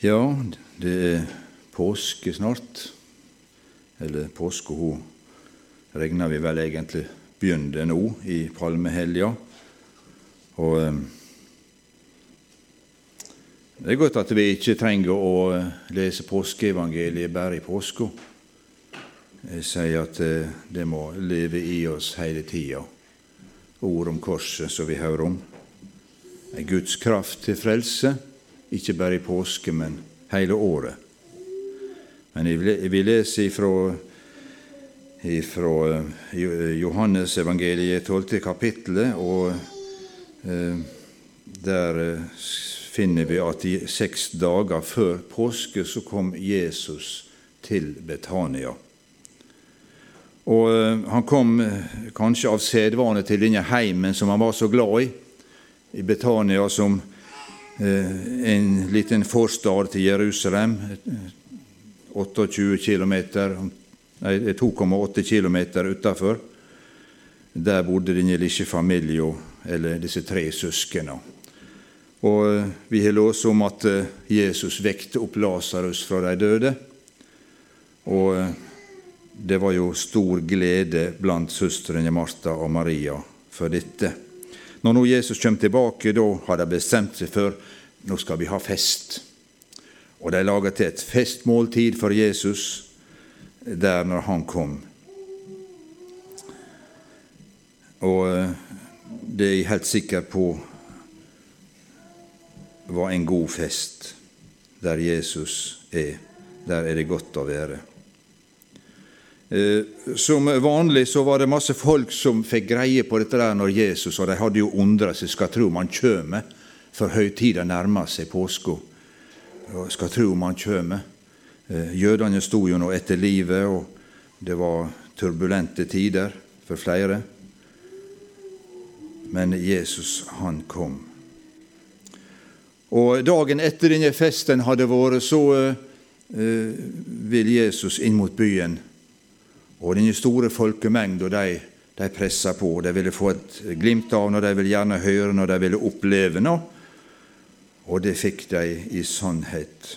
Ja, det er påske snart. Eller påske hun regner vi vel egentlig begynner nå i palmehelga. Og eh, det er godt at vi ikke trenger å eh, lese påskeevangeliet bare i påska. Jeg sier at eh, det må leve i oss hele tida, ord om korset som vi hører om. En Guds kraft til frelse ikke bare i påske, men hele året. Men vi leser ifra, ifra eh, Johannes evangeliet 12. kapittelet, og eh, der eh, finner vi at i seks dager før påske så kom Jesus til Betania. Og Han kom kanskje av sedvane til denne heimen som han var så glad i, i Betania, som Eh, en liten forstad til Jerusalem, 28 km, 2,8 km utafor. Der bodde denne lille familien, eller disse tre søsknene. Og eh, vi har låst om at eh, Jesus vekte opp Lasarus fra de døde. Og det var jo stor glede blant søstrene Martha og Maria for dette. Når nå Jesus kommer tilbake, da har de bestemt seg for nå skal vi ha fest. Og de laga til et festmåltid for Jesus der når han kom. Og eh, det er jeg helt sikker på var en god fest. Der Jesus er, der er det godt å være. Eh, som vanlig så var det masse folk som fikk greie på dette der når Jesus, og de hadde jo undra seg, skal tro man kjem, for høytida nærmer seg påska. Skal tro om man kjem. Eh, jødene sto jo nå etter livet, og det var turbulente tider for flere. Men Jesus, han kom. Og dagen etter denne festen hadde vært, så uh, vil Jesus inn mot byen og denne store folkemengda de, de pressa på. De ville få et glimt av når de ville gjerne høre, når de ville oppleve noe. Og det fikk de i sannhet.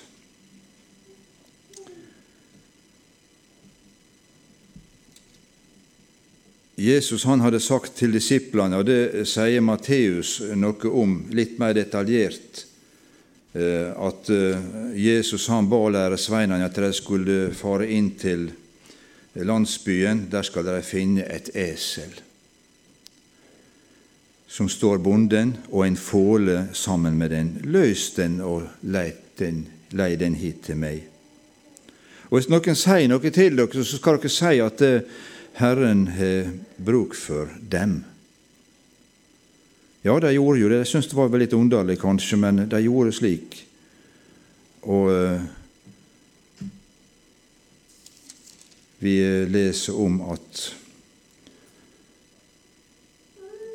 Jesus han hadde sagt til disiplene, og det sier Matteus noe om litt mer detaljert, eh, at eh, Jesus han ba læresveinene at de skulle fare inn til landsbyen, der skal dere finne et esel som står bonden, og en fåle sammen med den. Løs den og lei den, lei den hit til meg. Og Hvis noen sier noe til dere, så skal dere si at eh, Herren har bruk for dem. Ja, de gjorde jo det. Jeg syns det var litt underlig, kanskje, men de gjorde slik. Og eh, Vi leser om at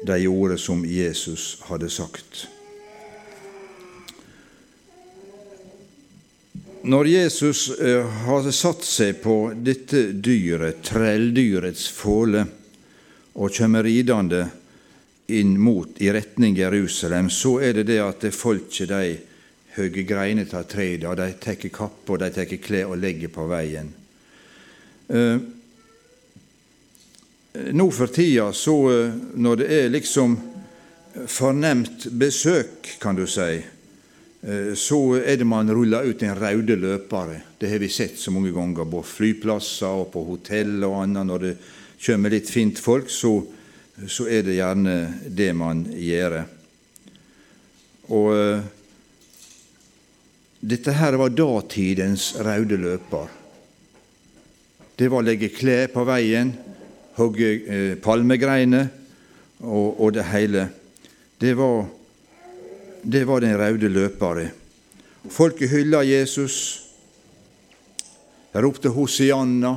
de gjorde som Jesus hadde sagt. Når Jesus eh, hadde satt seg på dette dyret, trelldyrets fåle, og kommer ridende inn mot i retning Jerusalem, så er det det at folket de hogger greiner av treet, de tar og de tar klær og legger på veien. Eh, nå for tida, så eh, når det er liksom fornemt besøk, kan du si, eh, så er det man ruller ut en røde løpere. Det har vi sett så mange ganger på flyplasser og på hotell og annet. Når det kommer litt fint folk, så, så er det gjerne det man gjør. Og dette her var datidens røde løper det var å legge klær på veien, hogge eh, palmegreiner og, og, det hele. Det var, det var den røde løpere. Folket hylla Jesus. De ropte Hosianna.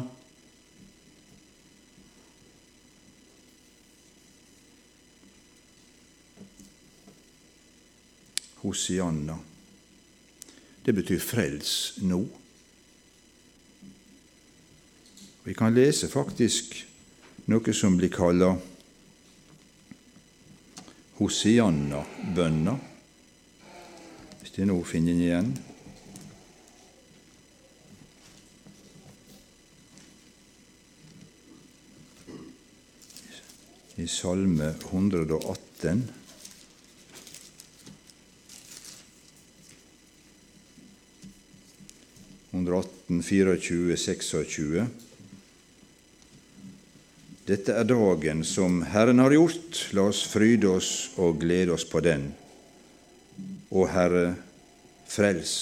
Hosianna. Det betyr frels nå. Vi kan lese faktisk noe som blir kalla Hosianna-bønna, hvis jeg nå finner den igjen. I Salme 118 118, 24, 26 dette er dagen som Herren har gjort, la oss fryde oss og glede oss på den. Å Herre, frels,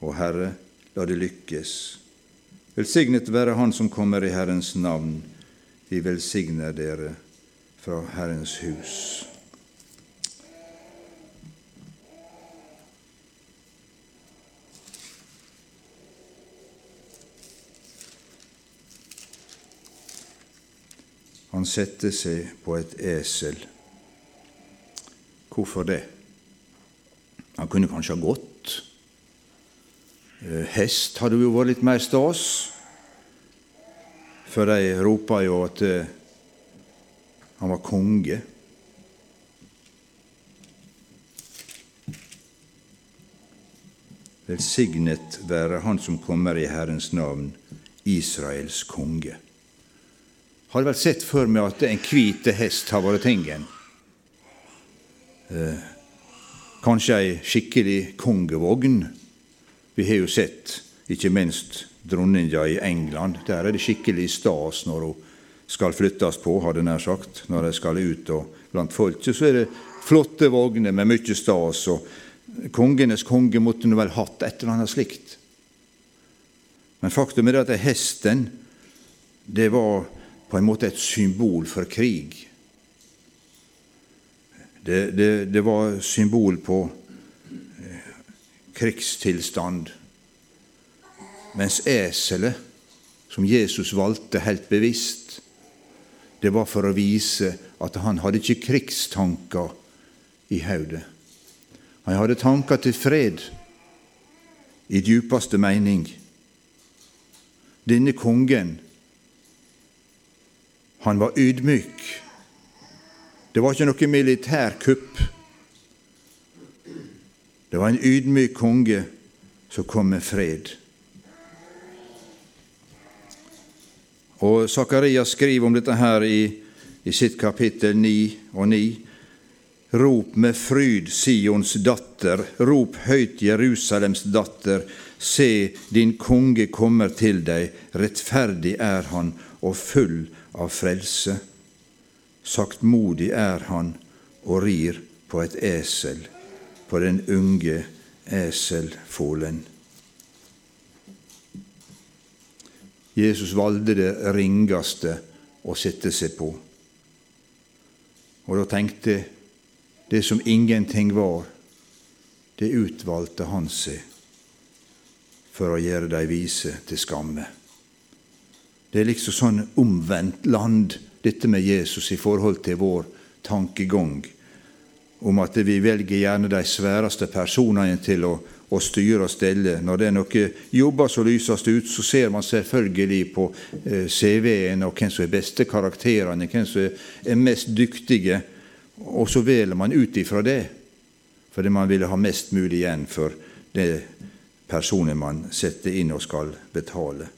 Å Herre, la det lykkes. Velsignet være Han som kommer i Herrens navn. Vi velsigner dere fra Herrens hus. Han sette seg på et esel. Hvorfor det? Han kunne kanskje ha gått. Eh, hest hadde jo vært litt mer stas, for de ropa jo at eh, han var konge. Velsignet være Han som kommer i Herrens navn, Israels konge. Har vel sett for meg at en hvit hest har vært tingen. Eh, kanskje ei skikkelig kongevogn. Vi har jo sett, ikke minst dronninga i England. Der er det skikkelig stas når hun skal flyttes på, hadde nær sagt. Når de skal ut og blant folket, så er det flotte vogner med mye stas. og Kongenes konge måtte nå vel hatt et eller annet slikt. Men faktum er at hesten det var på en måte et symbol for krig. Det, det, det var symbol på eh, krigstilstand. Mens eselet, som Jesus valgte helt bevisst, det var for å vise at han hadde ikke krigstanker i hodet. Han hadde tanker til fred i djupeste mening. Denne kongen han var ydmyk. Det var ikke noe militærkupp. Det var en ydmyk konge som kom med fred. Og Sakarias skriver om dette her i, i sitt kapittel 9 og 9. Rop med fryd, Sions datter, rop høyt, Jerusalems datter. Se, din konge kommer til deg, rettferdig er han og full av frelse. Saktmodig er han og rir på et esel, på den unge eselfålen. Jesus valgte det ringeste å sette seg på. Og da tenkte det som ingenting var, det utvalgte han seg for å gjøre de vise til skamme. Det er liksom sånn omvendt land, dette med Jesus i forhold til vår tankegang om at vi velger gjerne de sværeste personene til å, å styre og stelle. Når det er noen jobber som lyses ut, så ser man selvfølgelig på eh, CV-en og hvem som er beste karakterene, hvem som er mest dyktige, og så velger man ut ifra det, fordi man vil ha mest mulig igjen for det personen man setter inn og skal betale.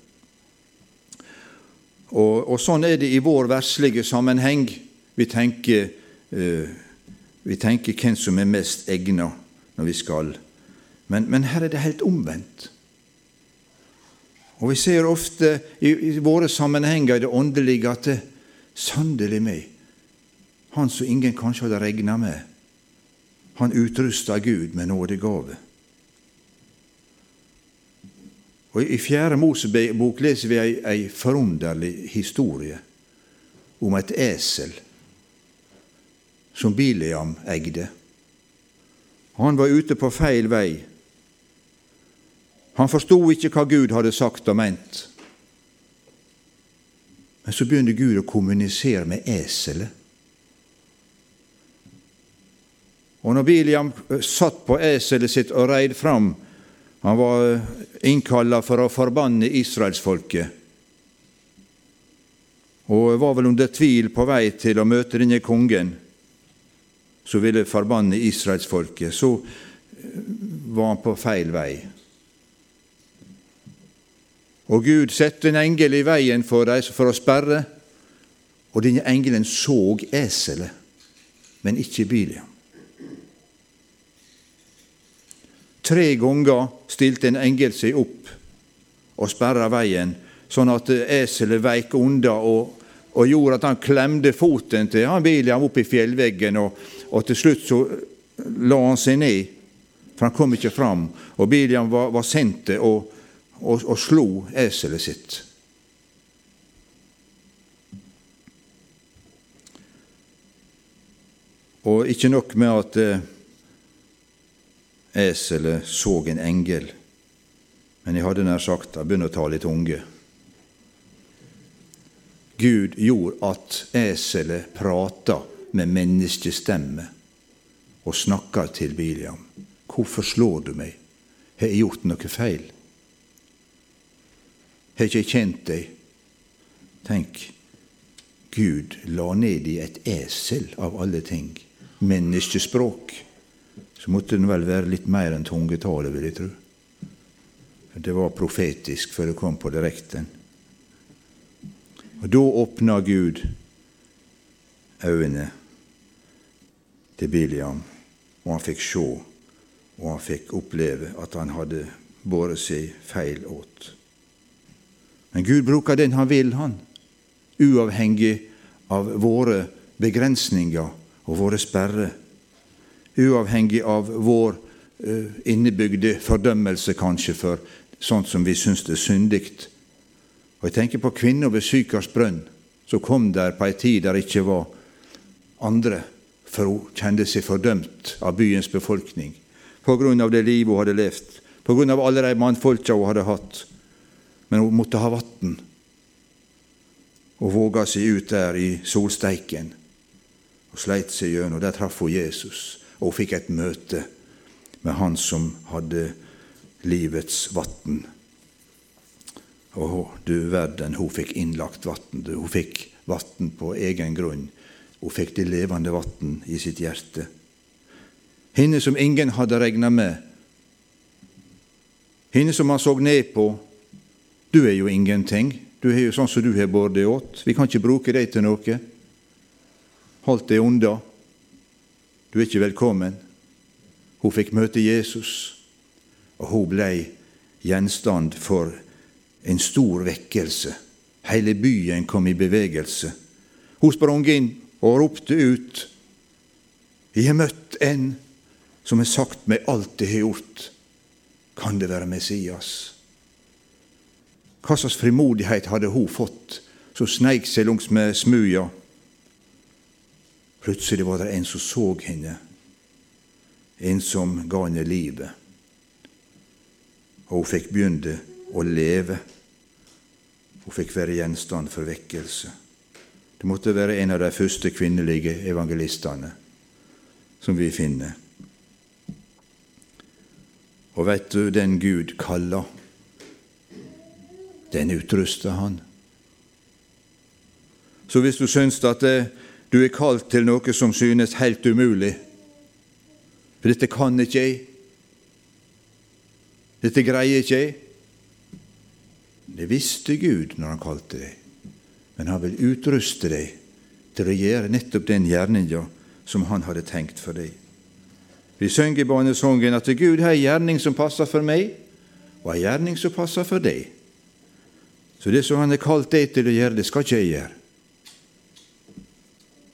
Og, og, sånn er det i vår verslige sammenheng. Vi tenker, uh, vi tenker hvem som er mest egna når vi skal. Men, men, her er det helt omvendt. Og vi ser ofte i, i våre sammenhenger i det åndelige at det sannelig meg, han som ingen kanskje hadde regna med, han utrusta Gud med nådegave. Og I Fjerde Mosebok leser vi ei, forunderlig historie om et esel som Bileam eide. Han var ute på feil vei. Han forsto ikke hva Gud hadde sagt og ment. Men så begynte Gud å kommunisere med eselet. Og når Biliam satt på eselet sitt og reid fram han var innkalla for å forbanne israelsfolket, og var vel under tvil på vei til å møte denne kongen som ville forbanne israelsfolket. Så var han på feil vei. Og Gud satte en engel i veien for dem for å sperre, Og denne engelen så eselet, men ikke Biliam. Tre ganger stilte en engel seg opp og sperra veien, sånn at eselet veik unna og, og, gjorde at han klemte foten til han William opp i fjellveggen, og, og til slutt så la han seg ned, for han kom ikke fram. Og William var, var sint og, og, og slo eselet sitt. Og ikke nok med at eh, eselet så en engel, men jeg hadde nær sagt jeg begynner å ta litt unge. Gud gjorde at eselet prata med menneskestemme og snakka til Biliam. Hvorfor slår du meg? Har jeg gjort noe feil? Har ikke jeg kjent deg? Tenk, Gud la ned i et esel av alle ting menneskespråk, så måtte den vel være litt mer enn tungetale, vil jeg tro. Det var profetisk før det kom på direkten. Og da åpna Gud øynene til Biliam, og han fikk se, og han fikk oppleve at han hadde båret seg feil åt. Men Gud bruker den han vil, han, uavhengig av våre begrensninger og våre sperrer, uavhengig av vår uh, innebygde fordømmelse kanskje for sånt som vi syns er syndig. Og Jeg tenker på kvinner ved Sykars brønn, som kom der på ei tid der ikke var andre, for hun kjente seg fordømt av byens befolkning på grunn av det livet hun hadde levd, på grunn av alle de mannfolka hun hadde hatt. Men hun måtte ha vann, og våga seg ut der i solsteiken og sleit seg gjennom. Der traff hun Jesus, og hun fikk et møte med Han som hadde livets vann. Og du verden, hun fikk innlagt vann. Hun fikk vann på egen grunn. Hun fikk det levende vann i sitt hjerte. Henne som ingen hadde regna med. Henne som han så ned på. Du er jo ingenting. Du er jo sånn som du har båret deg åt. Vi kan ikke bruke deg til noe holdt deg unna. Du er ikke velkommen. Hun fikk møte Jesus, og hun ble gjenstand for en stor vekkelse. Hele byen kom i bevegelse. Hun sprang inn og ropte ut. Jeg har møtt en som har sagt meg alt jeg har gjort. Kan det være Messias? Hva slags frimodighet hadde hun fått, som sneik seg langs med smuja Plutselig var det en som så henne, en som ga henne livet. Og hun fikk begynne å leve. Hun fikk være gjenstand for vekkelse. Det måtte være en av de første kvinnelige evangelistene som vi finner. Og veit du, den Gud kaller, den utruster han. Så hvis du syns at det, du er kalt til noe som synes helt umulig. For dette kan ikke jeg. Dette greier ikke jeg. Det visste Gud når han kalte deg, men han vil utruste deg til å gjøre nettopp den gjerninga som han hadde tenkt for deg. Vi synger barnesongen at Gud har en gjerning som passer for meg, og en gjerning som passer for deg. Så det som han har kalt deg til å gjøre, det skal ikke jeg gjøre.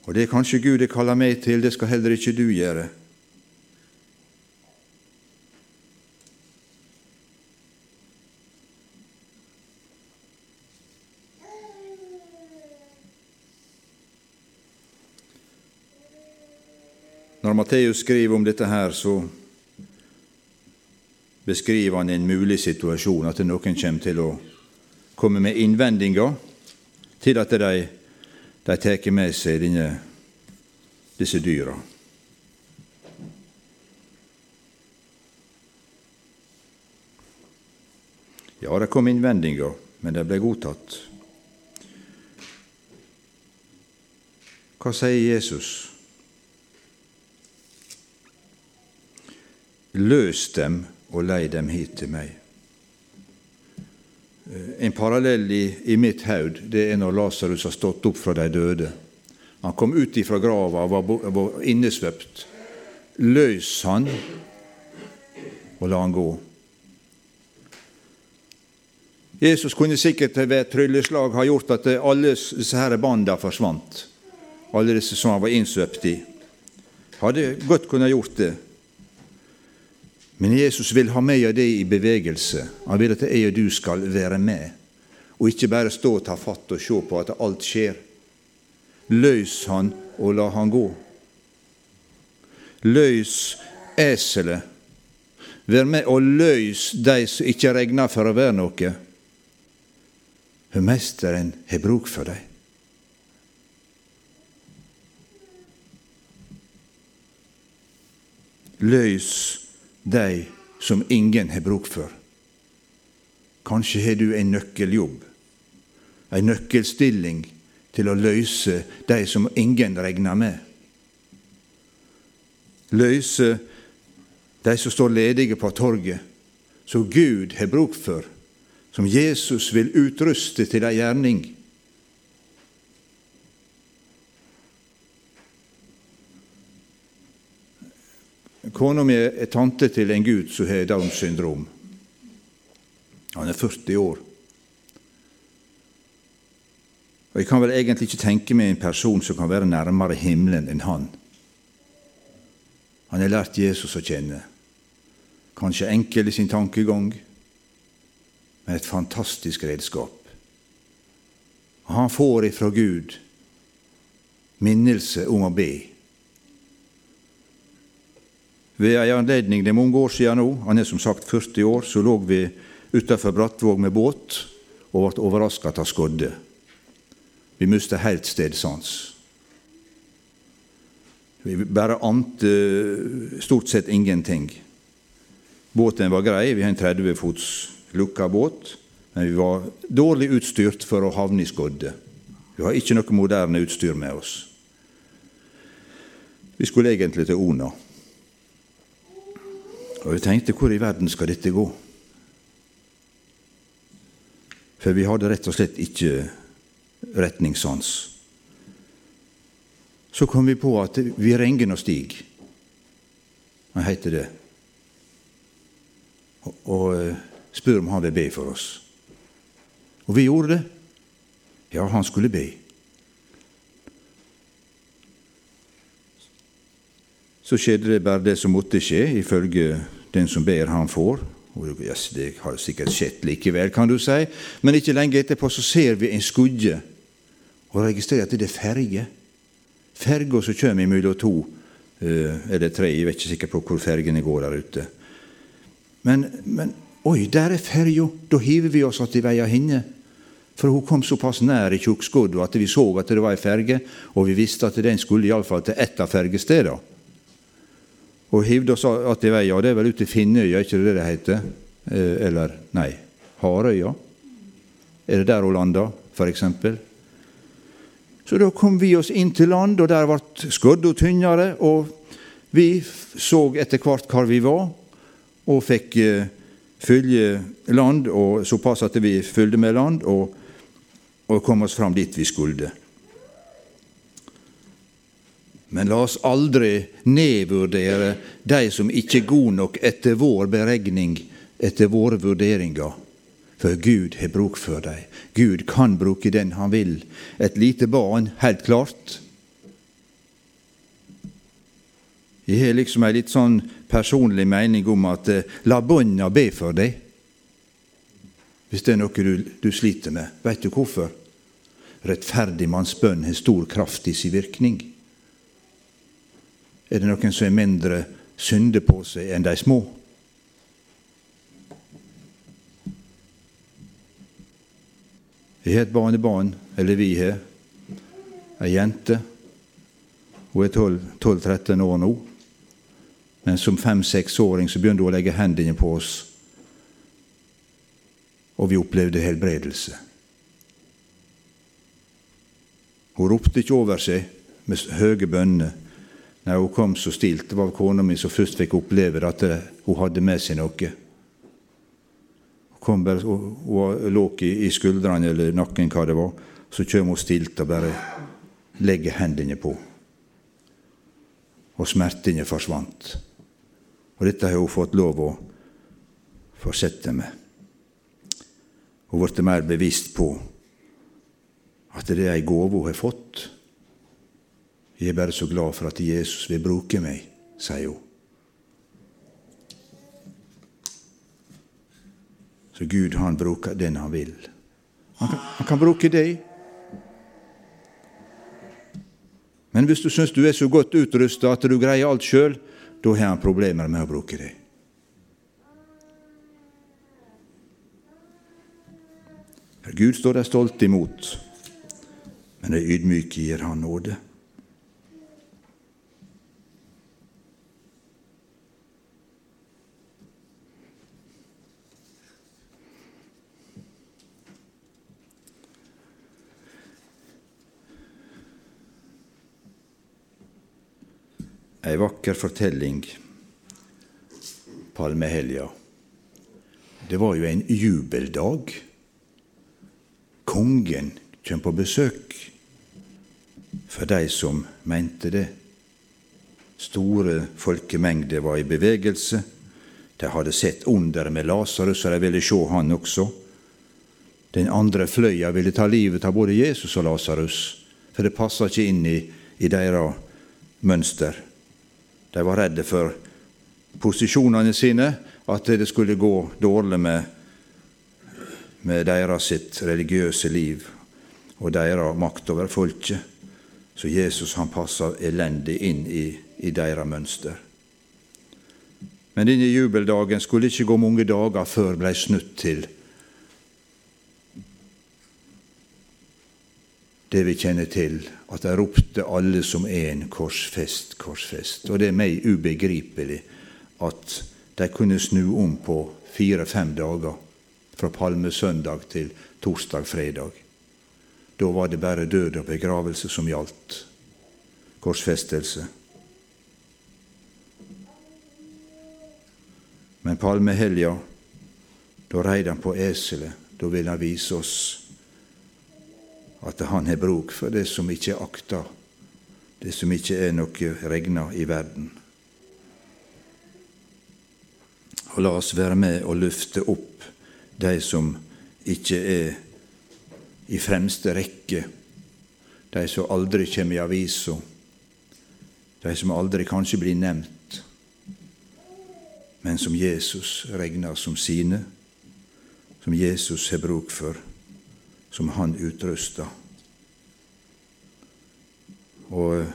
Og det kanskje Gud har kalla meg til, det skal heller ikke du gjøre. Når Matteus skriver om dette her, så beskriver han en mulig situasjon, at noen kommer til å komme med innvendinger til at de de tar med seg denne, disse dyra. Ja, det kom innvendinger, men de ble godtatt. Hva sier Jesus? Løs dem og lei dem hit til meg. En parallell i, i mitt haud det er når Lasarus har stått opp fra de døde. Han kom ut ifra grava og var, var innesvøpt. Løs han og la han gå. Jesus kunne sikkert ved et trylleslag ha gjort at alle disse her banda forsvant. Alle disse som han var innsvøpt i. Hadde godt kunnet gjort det. Men Jesus vil ha meg og deg i bevegelse. Han vil at jeg og du skal være med, og ikke bare stå og ta fatt og se på at alt skjer. Løs han og la han gå. Løs eselet. Vær med og løs de som ikke regner for å være noe. For Mesteren har bruk for dem. Løs de som ingen har bruk for. Kanskje har du en nøkkeljobb, en nøkkelstilling til å løse de som ingen regner med. Løse de som står ledige på torget, som Gud har bruk for, som Jesus vil utruste til ei gjerning. Kona mi er tante til en gutt som har Downs syndrom. Han er 40 år. Og Jeg kan vel egentlig ikke tenke meg en person som kan være nærmere himmelen enn han. Han har lært Jesus å kjenne. Kanskje enkel i sin tankegang, men et fantastisk redskap. Og han får ifra Gud minnelse om å be. Ved ei anledning det er mange år siden nå, han er som sagt 40 år, så lå vi utenfor Brattvåg med båt og ble overrasket av skodde. Vi mista helt stedsans. Vi bare ante stort sett ingenting. Båten var grei, vi har en 30 fots lukka båt, men vi var dårlig utstyrt for å havne i skodde. Vi har ikke noe moderne utstyr med oss. Vi skulle egentlig til Ona. Og vi tenkte hvor i verden skal dette gå? For vi hadde rett og slett ikke retningssans. Så kom vi på at vi ringer og Stig, han heter det, og, og eh, spør om han vil be for oss. Og vi gjorde det. Ja, han skulle be. Så skjedde det bare det som måtte skje, ifølge den som ber, han får. Og yes, Det har sikkert skjedd likevel, kan du si. Men ikke lenge etterpå så ser vi en skudje og registrerer at det er ferge. Ferga som kommer mellom to eh, eller tre, jeg vet ikke sikkert på hvor fergene går der ute. Men, men oi, der er ferja! Da hiver vi oss att i veia henne. For hun kom såpass nær i tjukkskodda at vi så at det var ei ferge, og vi visste at den skulle iallfall til ett av fergestedene. Og hivde oss att i vei. Ja, det er vel ute i Finnøya, ikke det det heter? Eh, eller nei, Harøya? Er det der hun landa, f.eks.? Så da kom vi oss inn til land, og der ble skodda tynnere, og vi så etter hvert hvor vi var, og fikk eh, følge land, og såpass at vi fulgte med land, og, og kom oss fram dit vi skulle. Men la oss aldri nedvurdere de som ikke er gode nok etter vår beregning, etter våre vurderinger. For Gud har bruk for dem. Gud kan bruke den han vil. Et lite barn, helt klart. Jeg har liksom en litt sånn personlig mening om at eh, la bånda be for deg. Hvis det er noe du, du sliter med. Vet du hvorfor? Rettferdig manns bønn har stor kraft i sin virkning. Er det noen som er mindre synder på seg enn de små? Jeg har et barnebarn, eller vi har, ei jente. Hun er 12-13 år nå. Men som fem-seksåring så begynte hun å legge hendene på oss, og vi opplevde helbredelse. Hun ropte ikke over seg med høye bønner. Nei, hun kom så stilt. Det var kona mi som først fikk oppleve at hun hadde med seg noe. Hun kom bare hun lå i skuldrene eller nakken, hva det var. Så kommer hun stilt og bare legger hendene på. Og smertene forsvant. Og dette har hun fått lov å fortsette med. Hun ble mer bevisst på at det er ei gave hun har fått. Jeg er bare så glad for at Jesus vil bruke meg, sier hun. Så Gud han bruker den han vil. Han kan, han kan bruke deg. Men hvis du syns du er så godt utrusta at du greier alt sjøl, da har han problemer med å bruke deg. Gud står de stolt imot, men de ydmyke gir Han nåde. Ei vakker fortelling, palmehelga. Det var jo en jubeldag. Kongen kom på besøk for de som mente det. Store folkemengder var i bevegelse. De hadde sett under med Lasarus, og de ville se han også. Den andre fløya ville ta livet av både Jesus og Lasarus, for det passa ikke inn i, i deres mønster. De var redde for posisjonene sine, at det skulle gå dårlig med, med deres sitt religiøse liv og deres makt over folket. Så Jesus han passa elendig inn i, i deres mønster. Men denne jubeldagen skulle ikke gå mange dager før blei snudd til det vi kjenner til, at de ropte alle som en 'korsfest, korsfest'. Og det er meg ubegripelig at de kunne snu om på fire-fem dager, fra palmesøndag til torsdag-fredag. Da var det bare død og begravelse som gjaldt. Korsfestelse. Men palmehelga, da reide han på eselet. Da ville han vise oss at han har bruk for det som ikke er akta, det som ikke er noe regna i verden. Og la oss være med og løfte opp de som ikke er i fremste rekke, de som aldri kommer i avisa, de som aldri kanskje blir nevnt, men som Jesus regner som sine, som Jesus har bruk for som han utrusta. Og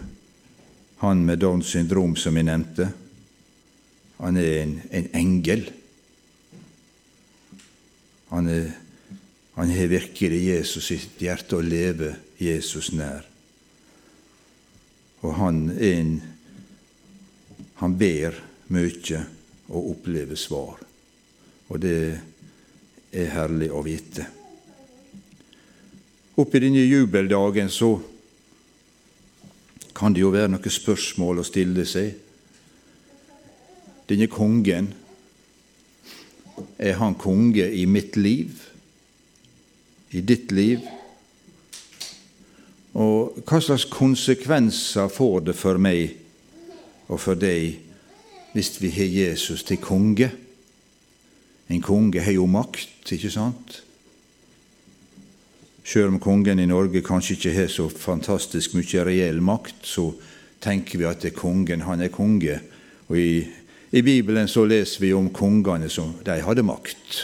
han med Downs syndrom, som jeg nevnte, han er en, en engel. Han, er, han har virkelig Jesus sitt hjerte og lever Jesus nær. Og han er en Han ber mye og opplever svar. Og det er herlig å vite. Oppi denne jubeldagen så kan det jo være noen spørsmål å stille seg. Denne kongen, er han konge i mitt liv? I ditt liv? Og hva slags konsekvenser får det for meg og for deg hvis vi har Jesus til konge? En konge har jo makt, ikke sant? Sjøl om kongen i Norge kanskje ikke har så fantastisk mye reell makt, så tenker vi at kongen, han er konge. Og i, i Bibelen så leser vi om kongene som de hadde makt.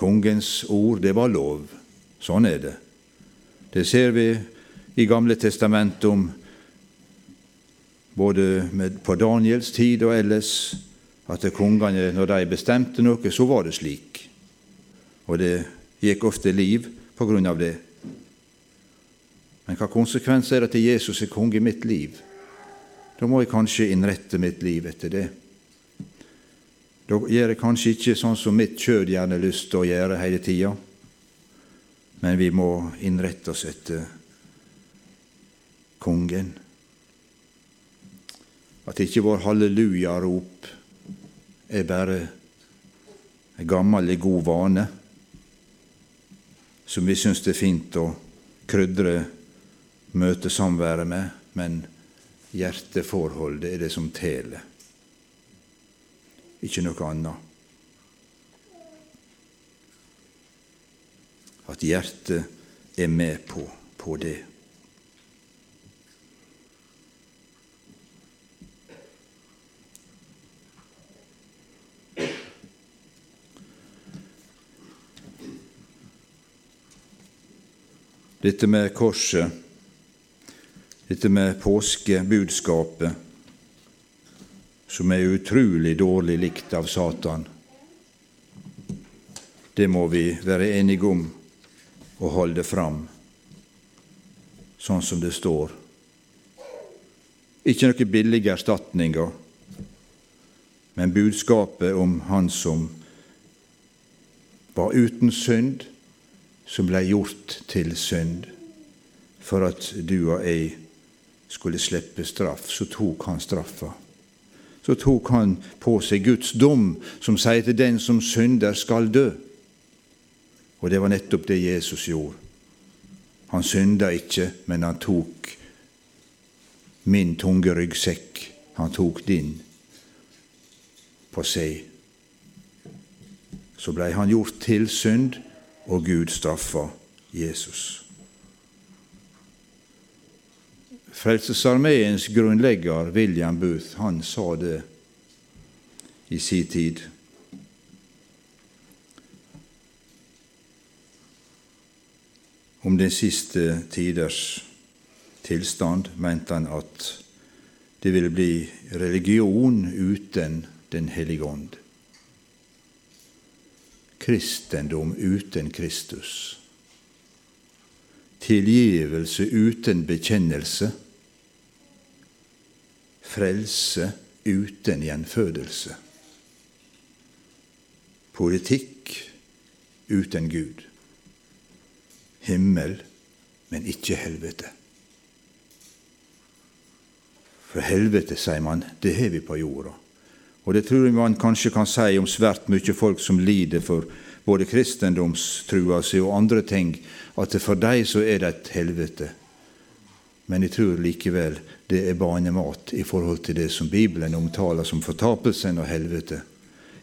Kongens ord, det var lov. Sånn er det. Det ser vi i Gamle testamentet om både med, på Daniels tid og ellers, at kongene, når de bestemte noe, så var det slik. Og det gikk ofte liv på grunn av det. Men hva konsekvenser er det til Jesus er konge i mitt liv? Da må jeg kanskje innrette mitt liv etter det. Da gjør jeg kanskje ikke sånn som mitt kjød gjerne har lyst til å gjøre hele tida, men vi må innrette oss etter kongen. At ikke vår hallelujarop er bare en gammel, god vane som vi syns det er fint å krydre møtesamværet med, men hjerteforholdet er det som teller, ikke noe annet. At hjertet er med på, på det. Dette med korset, dette med påskebudskapet, som er utrolig dårlig likt av Satan, det må vi være enige om og holde fram sånn som det står. Ikke noen billige erstatninger, men budskapet om Han som var uten synd, som ble gjort til synd for at du og jeg skulle slippe straff, så tok han straffa. Så tok han på seg Guds dom, som sier til den som synder, skal dø. Og det var nettopp det Jesus gjorde. Han synda ikke, men han tok min tunge ryggsekk. Han tok din på seg. Så blei han gjort til synd og Gud straffa Jesus. Frelsesarmeens grunnlegger William Booth han sa det i sin tid. Om den siste tiders tilstand mente han at det ville bli religion uten Den hellige ånd kristendom uten Kristus. Tilgivelse uten bekjennelse. Frelse uten gjenfødelse. Politikk uten Gud. Himmel, men ikke helvete. For helvete, sier man, det har vi på jorda. Og det tror jeg man kanskje kan si om svært mye folk som lider for både kristendomstrua si og andre ting, at for dem så er det et helvete. Men jeg tror likevel det er banemat i forhold til det som Bibelen omtaler som fortapelsen og helvete,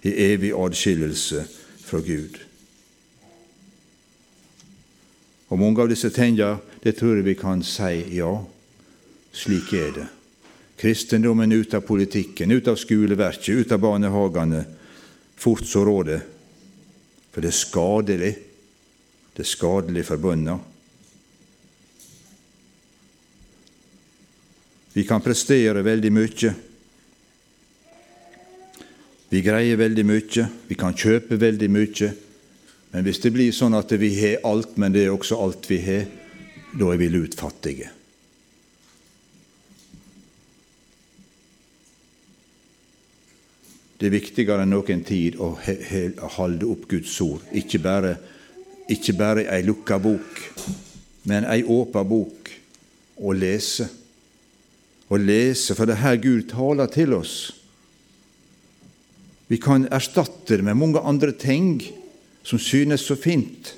i evig adskillelse fra Gud. Og mange av disse tingene, det tror jeg vi kan si ja, slik er det kristendommen ut av politikken, ut av skoleverket, ut av barnehagene. Fort som rådet. For det er skadelig. Det er skadelig for bønda. Vi kan prestere veldig mye. Vi greier veldig mye, vi kan kjøpe veldig mye. Men hvis det blir sånn at vi har alt, men det er også alt vi har, da er vi lutfattige. Det er viktigere enn noen tid å holde opp Guds ord. Ikke bare, ikke bare ei lukka bok, men ei åpen bok å lese. Å lese, for det er her Gud taler til oss. Vi kan erstatte det med mange andre ting som synes så fint.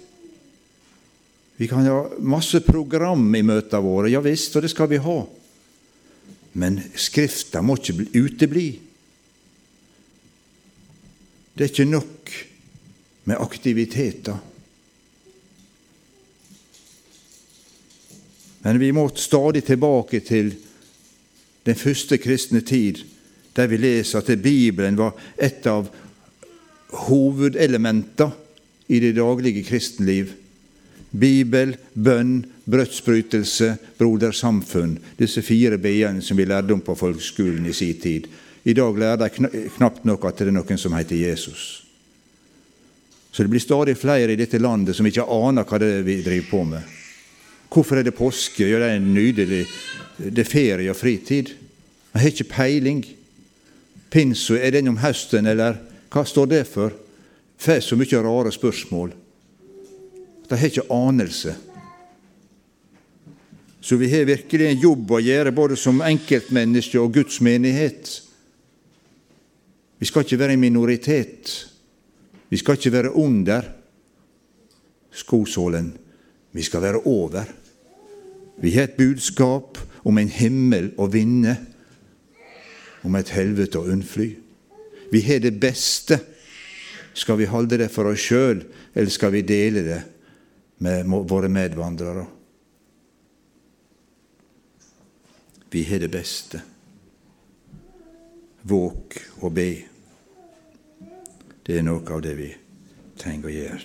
Vi kan ha masse program i møtene våre, ja visst, og det skal vi ha. Men Skrifta må ikke utebli. Det er ikke nok med aktiviteter. Men vi må stadig tilbake til den første kristne tid, der vi leser at Bibelen var et av hovedelementene i det daglige kristenliv. Bibel, bønn, brødsbrytelse, brodersamfunn. Disse fire b-ene som vi lærte om på folkeskolen i sin tid. I dag lærer de knapt nok at det er noen som heter Jesus. Så det blir stadig flere i dette landet som ikke aner hva det er vi driver på med. Hvorfor er det påske? Ja, det er nydelig. Det er ferie og fritid. Jeg har ikke peiling. Pinso, er den om høsten, eller hva står det for? Får så mye rare spørsmål. De har ikke anelse. Så vi har virkelig en jobb å gjøre, både som enkeltmenneske og Guds menighet. Vi skal ikke være en minoritet Vi skal ikke være under skosålen, vi skal være over. Vi har et budskap om en himmel å vinne, om et helvete å unnfly. Vi har det beste. Skal vi holde det for oss sjøl, eller skal vi dele det med våre medvandrere? Vi har det beste. Våk og be. Det er noe av det vi trenger å gjøre.